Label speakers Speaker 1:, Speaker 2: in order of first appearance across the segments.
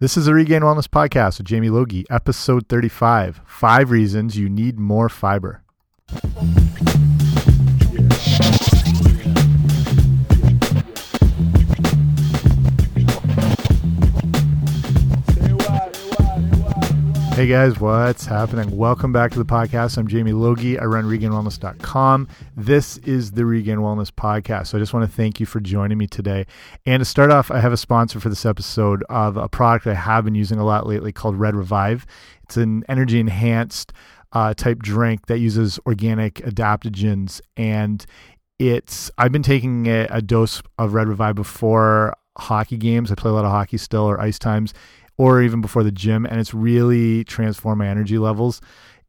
Speaker 1: This is the Regained Wellness Podcast with Jamie Logie, episode 35 Five Reasons You Need More Fiber. Hey guys, what's happening? Welcome back to the podcast. I'm Jamie Logie. I run regainedwellness.com. This is the Regained Wellness Podcast. So I just want to thank you for joining me today. And to start off, I have a sponsor for this episode of a product I have been using a lot lately called Red Revive. It's an energy enhanced uh, type drink that uses organic adaptogens. And it's, I've been taking a, a dose of Red Revive before hockey games. I play a lot of hockey still or ice times or even before the gym, and it's really transformed my energy levels.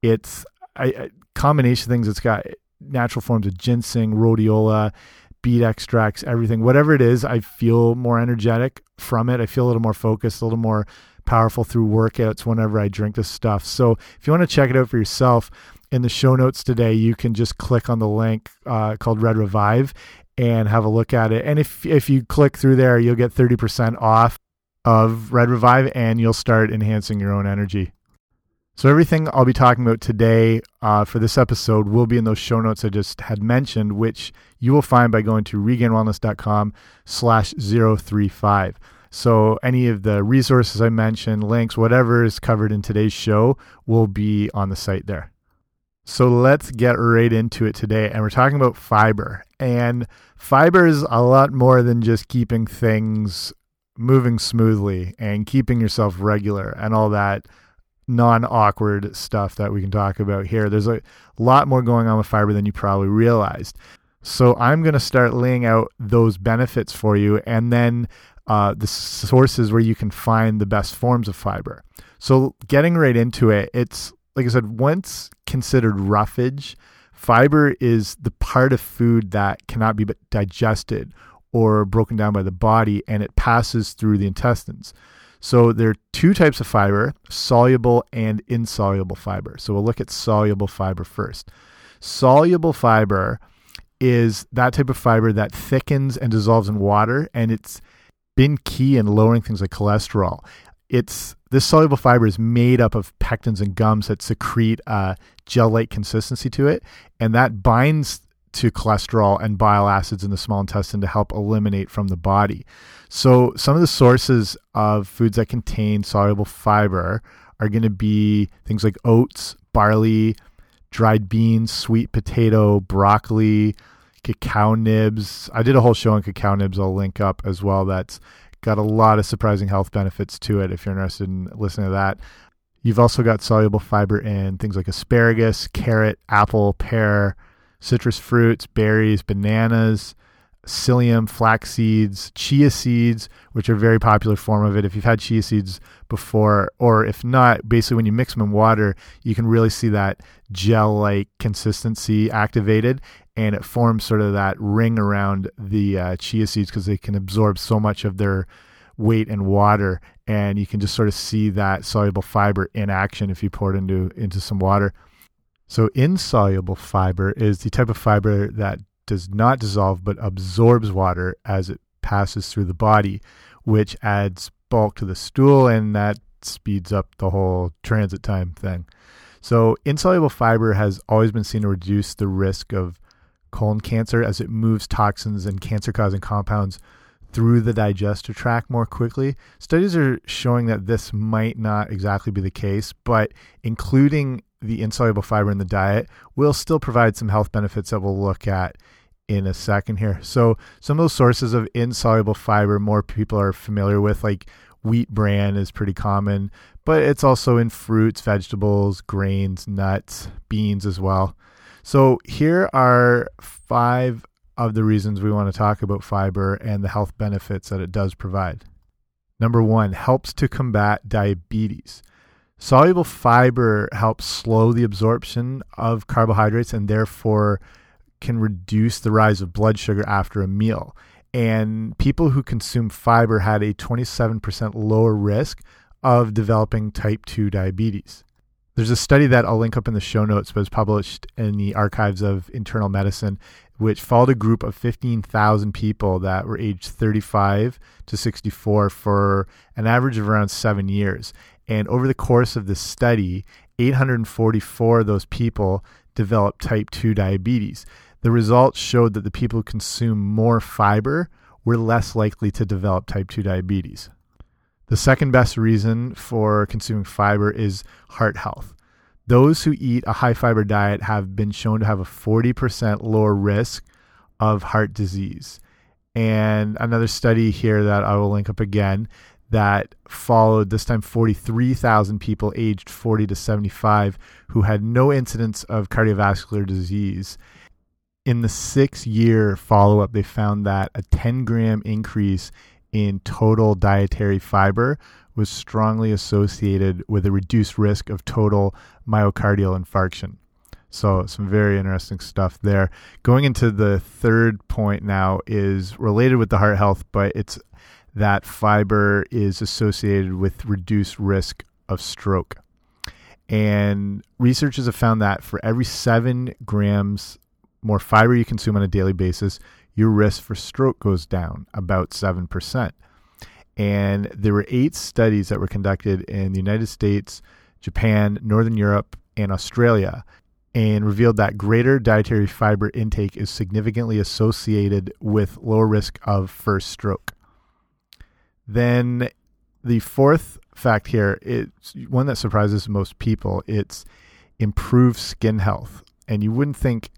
Speaker 1: It's a combination of things. It's got natural forms of ginseng, rhodiola, beet extracts, everything. Whatever it is, I feel more energetic from it. I feel a little more focused, a little more powerful through workouts whenever I drink this stuff. So if you want to check it out for yourself, in the show notes today, you can just click on the link uh, called Red Revive and have a look at it. And if if you click through there, you'll get 30% off of Red Revive and you'll start enhancing your own energy. So, everything I'll be talking about today uh, for this episode will be in those show notes I just had mentioned, which you will find by going to regainedwellness.com slash 035. So, any of the resources I mentioned, links, whatever is covered in today's show will be on the site there. So, let's get right into it today. And we're talking about fiber. And fiber is a lot more than just keeping things moving smoothly and keeping yourself regular and all that non awkward stuff that we can talk about here. There's a lot more going on with fiber than you probably realized. So I'm going to start laying out those benefits for you and then uh, the sources where you can find the best forms of fiber. So getting right into it, it's like I said, once considered roughage, fiber is the part of food that cannot be digested or broken down by the body and it passes through the intestines. So there are two types of fiber, soluble and insoluble fiber. So we'll look at soluble fiber first. Soluble fiber is that type of fiber that thickens and dissolves in water and it's been key in lowering things like cholesterol. It's this soluble fiber is made up of pectins and gums that secrete a gel-like consistency to it and that binds to cholesterol and bile acids in the small intestine to help eliminate from the body. So, some of the sources of foods that contain soluble fiber are going to be things like oats, barley, dried beans, sweet potato, broccoli, cacao nibs. I did a whole show on cacao nibs, I'll link up as well. That's got a lot of surprising health benefits to it if you're interested in listening to that. You've also got soluble fiber in things like asparagus, carrot, apple, pear, citrus fruits, berries, bananas, psyllium, flax seeds, chia seeds, which are a very popular form of it. If you've had chia seeds before, or if not, basically when you mix them in water, you can really see that gel like consistency activated and it forms sort of that ring around the uh, chia seeds because they can absorb so much of their weight and water and you can just sort of see that soluble fiber in action if you pour it into into some water so, insoluble fiber is the type of fiber that does not dissolve but absorbs water as it passes through the body, which adds bulk to the stool and that speeds up the whole transit time thing. So, insoluble fiber has always been seen to reduce the risk of colon cancer as it moves toxins and cancer causing compounds through the digestive tract more quickly. Studies are showing that this might not exactly be the case, but including the insoluble fiber in the diet will still provide some health benefits that we'll look at in a second here. So, some of those sources of insoluble fiber more people are familiar with, like wheat bran is pretty common, but it's also in fruits, vegetables, grains, nuts, beans as well. So, here are five of the reasons we want to talk about fiber and the health benefits that it does provide. Number one, helps to combat diabetes. Soluble fiber helps slow the absorption of carbohydrates and therefore can reduce the rise of blood sugar after a meal. And people who consume fiber had a 27% lower risk of developing type 2 diabetes. There's a study that I'll link up in the show notes, but was published in the Archives of Internal Medicine, which followed a group of 15,000 people that were aged 35 to 64 for an average of around seven years. And over the course of this study, 844 of those people developed type 2 diabetes. The results showed that the people who consume more fiber were less likely to develop type 2 diabetes. The second best reason for consuming fiber is heart health. Those who eat a high fiber diet have been shown to have a 40% lower risk of heart disease. And another study here that I will link up again that followed this time 43,000 people aged 40 to 75 who had no incidence of cardiovascular disease. In the six year follow up, they found that a 10 gram increase in total dietary fiber was strongly associated with a reduced risk of total myocardial infarction. So, some very interesting stuff there. Going into the third point now is related with the heart health, but it's that fiber is associated with reduced risk of stroke. And researchers have found that for every seven grams more fiber you consume on a daily basis, your risk for stroke goes down about 7%. And there were eight studies that were conducted in the United States, Japan, Northern Europe, and Australia, and revealed that greater dietary fiber intake is significantly associated with lower risk of first stroke. Then the fourth fact here is one that surprises most people. It's improved skin health. And you wouldn't think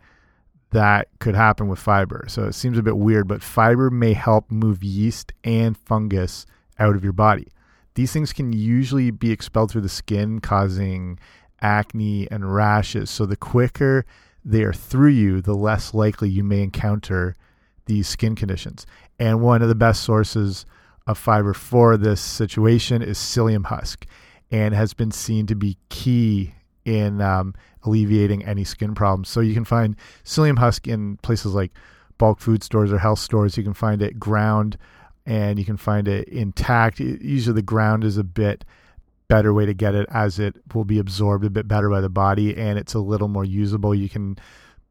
Speaker 1: that could happen with fiber. So it seems a bit weird, but fiber may help move yeast and fungus out of your body. These things can usually be expelled through the skin, causing acne and rashes. So the quicker they are through you, the less likely you may encounter these skin conditions. And one of the best sources of fiber for this situation is psyllium husk and has been seen to be key in um, alleviating any skin problems. So you can find psyllium husk in places like bulk food stores or health stores. You can find it ground and you can find it intact. Usually the ground is a bit better way to get it as it will be absorbed a bit better by the body and it's a little more usable. You can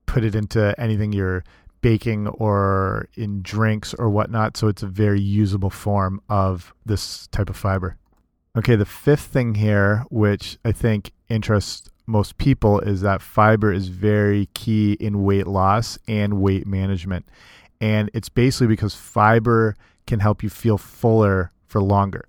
Speaker 1: put it into anything you're baking or in drinks or whatnot. So it's a very usable form of this type of fiber. Okay, the fifth thing here, which I think interests most people, is that fiber is very key in weight loss and weight management. And it's basically because fiber can help you feel fuller for longer.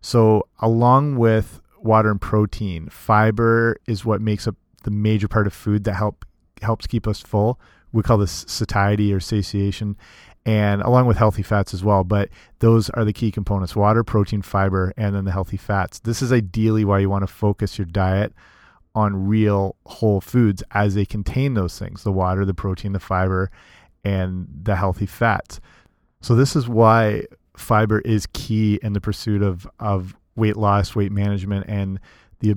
Speaker 1: So, along with water and protein, fiber is what makes up the major part of food that help helps keep us full. We call this satiety or satiation and along with healthy fats as well. But those are the key components water, protein, fiber, and then the healthy fats. This is ideally why you want to focus your diet on real whole foods as they contain those things the water, the protein, the fiber, and the healthy fats. So, this is why fiber is key in the pursuit of, of weight loss, weight management, and the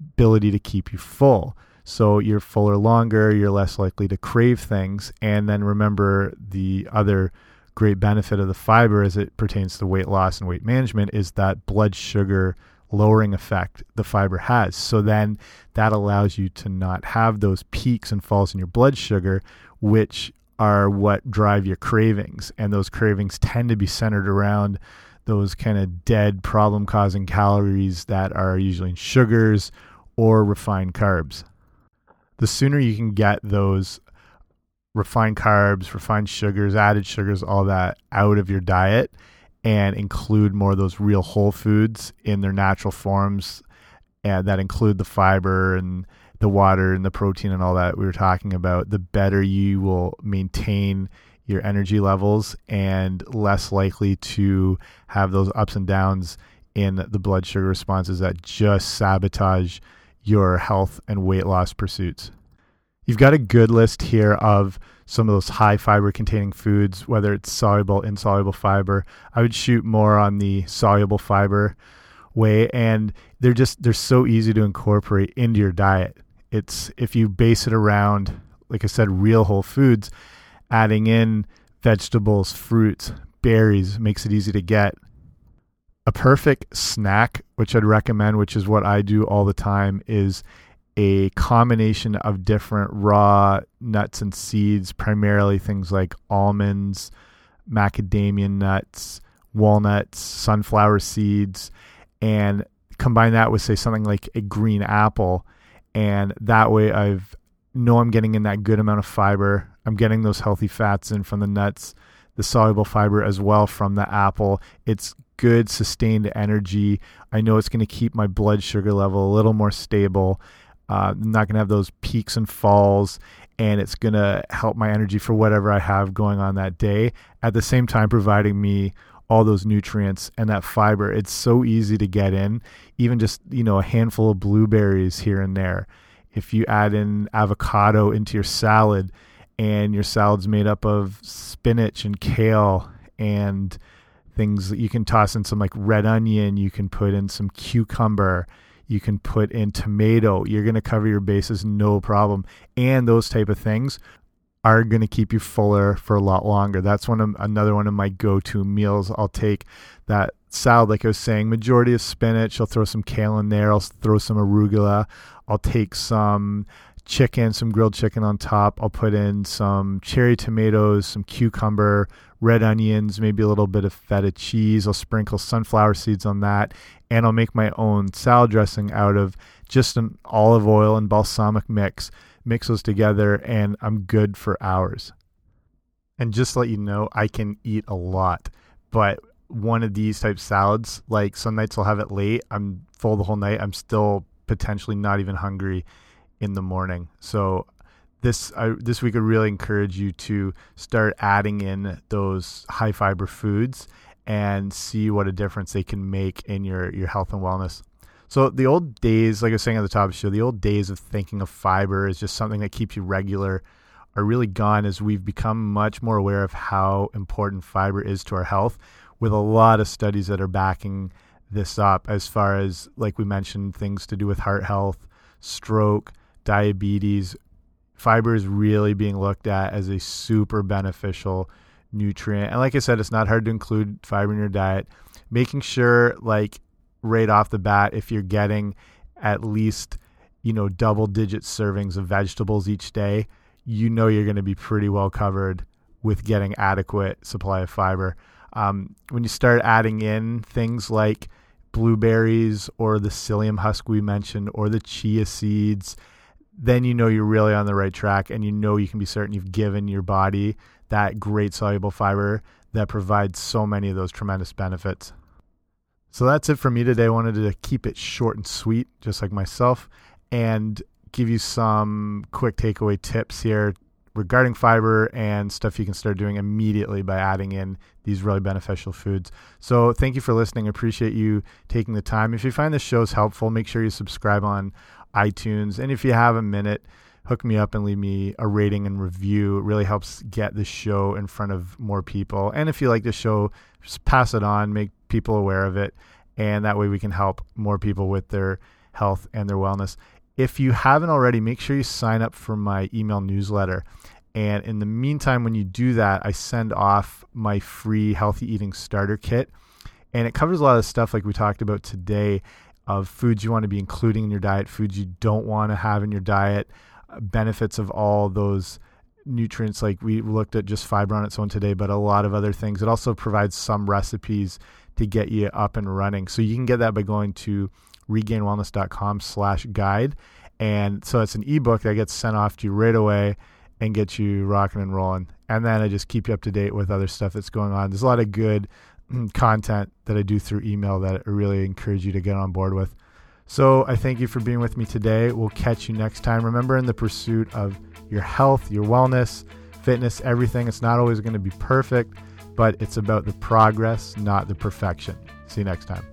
Speaker 1: ability to keep you full. So you're fuller longer, you're less likely to crave things. And then remember the other great benefit of the fiber as it pertains to weight loss and weight management is that blood sugar lowering effect the fiber has. So then that allows you to not have those peaks and falls in your blood sugar, which are what drive your cravings. And those cravings tend to be centered around those kind of dead problem causing calories that are usually in sugars or refined carbs the sooner you can get those refined carbs, refined sugars, added sugars, all that out of your diet and include more of those real whole foods in their natural forms and that include the fiber and the water and the protein and all that we were talking about, the better you will maintain your energy levels and less likely to have those ups and downs in the blood sugar responses that just sabotage your health and weight loss pursuits. You've got a good list here of some of those high fiber containing foods, whether it's soluble, insoluble fiber. I would shoot more on the soluble fiber way, and they're just they're so easy to incorporate into your diet. It's if you base it around, like I said, real whole foods, adding in vegetables, fruits, berries makes it easy to get A perfect snack, which I'd recommend, which is what I do all the time, is a combination of different raw nuts and seeds, primarily things like almonds, macadamia nuts, walnuts, sunflower seeds, and combine that with say something like a green apple and that way I've know I'm getting in that good amount of fiber. I'm getting those healthy fats in from the nuts, the soluble fiber as well from the apple. It's good sustained energy. I know it's going to keep my blood sugar level a little more stable. Uh, I'm not going to have those peaks and falls, and it's going to help my energy for whatever I have going on that day. At the same time, providing me all those nutrients and that fiber. It's so easy to get in, even just, you know, a handful of blueberries here and there. If you add in avocado into your salad and your salad's made up of spinach and kale and things that you can toss in some like red onion, you can put in some cucumber, you can put in tomato, you're going to cover your bases no problem. And those type of things are going to keep you fuller for a lot longer. That's one of another one of my go-to meals. I'll take that salad, like I was saying, majority of spinach. I'll throw some kale in there. I'll throw some arugula. I'll take some chicken, some grilled chicken on top. I'll put in some cherry tomatoes, some cucumber, red onions, maybe a little bit of feta cheese. I'll sprinkle sunflower seeds on that, and I'll make my own salad dressing out of just an olive oil and balsamic mix mix those together, and I'm good for hours. And just to let you know, I can eat a lot, but one of these type salads, like some nights I'll have it late, I'm full the whole night, I'm still potentially not even hungry in the morning. So this I, this week I really encourage you to start adding in those high fiber foods and see what a difference they can make in your your health and wellness. So the old days, like I was saying at the top of the show, the old days of thinking of fiber as just something that keeps you regular are really gone as we've become much more aware of how important fiber is to our health with a lot of studies that are backing this up as far as like we mentioned things to do with heart health, stroke, diabetes. Fiber is really being looked at as a super beneficial nutrient. And like I said, it's not hard to include fiber in your diet. Making sure like right off the bat if you're getting at least you know double digit servings of vegetables each day you know you're going to be pretty well covered with getting adequate supply of fiber um, when you start adding in things like blueberries or the psyllium husk we mentioned or the chia seeds then you know you're really on the right track and you know you can be certain you've given your body that great soluble fiber that provides so many of those tremendous benefits so that's it for me today. I wanted to keep it short and sweet, just like myself, and give you some quick takeaway tips here regarding fiber and stuff you can start doing immediately by adding in these really beneficial foods. So thank you for listening. I appreciate you taking the time. If you find this shows helpful, make sure you subscribe on iTunes. And if you have a minute, hook me up and leave me a rating and review. It really helps get the show in front of more people. And if you like the show, just pass it on, make people aware of it, and that way we can help more people with their health and their wellness. If you haven't already, make sure you sign up for my email newsletter. And in the meantime, when you do that, I send off my free healthy eating starter kit. And it covers a lot of stuff like we talked about today of foods you want to be including in your diet, foods you don't want to have in your diet, uh, benefits of all those nutrients like we looked at just fiber on its own today but a lot of other things. It also provides some recipes to get you up and running. So you can get that by going to regainedwellness.com slash guide. And so it's an ebook that gets sent off to you right away and gets you rocking and rolling. And then i just keep you up to date with other stuff that's going on. There's a lot of good Mm, content that i do through email that i really encourage you to get on board with so I thank you for being with me today. We'll catch you next time. Remember, in the pursuit of your health, your wellness, fitness, everything, it's not always going to be perfect, but it's about the progress, not the perfection. See you next time.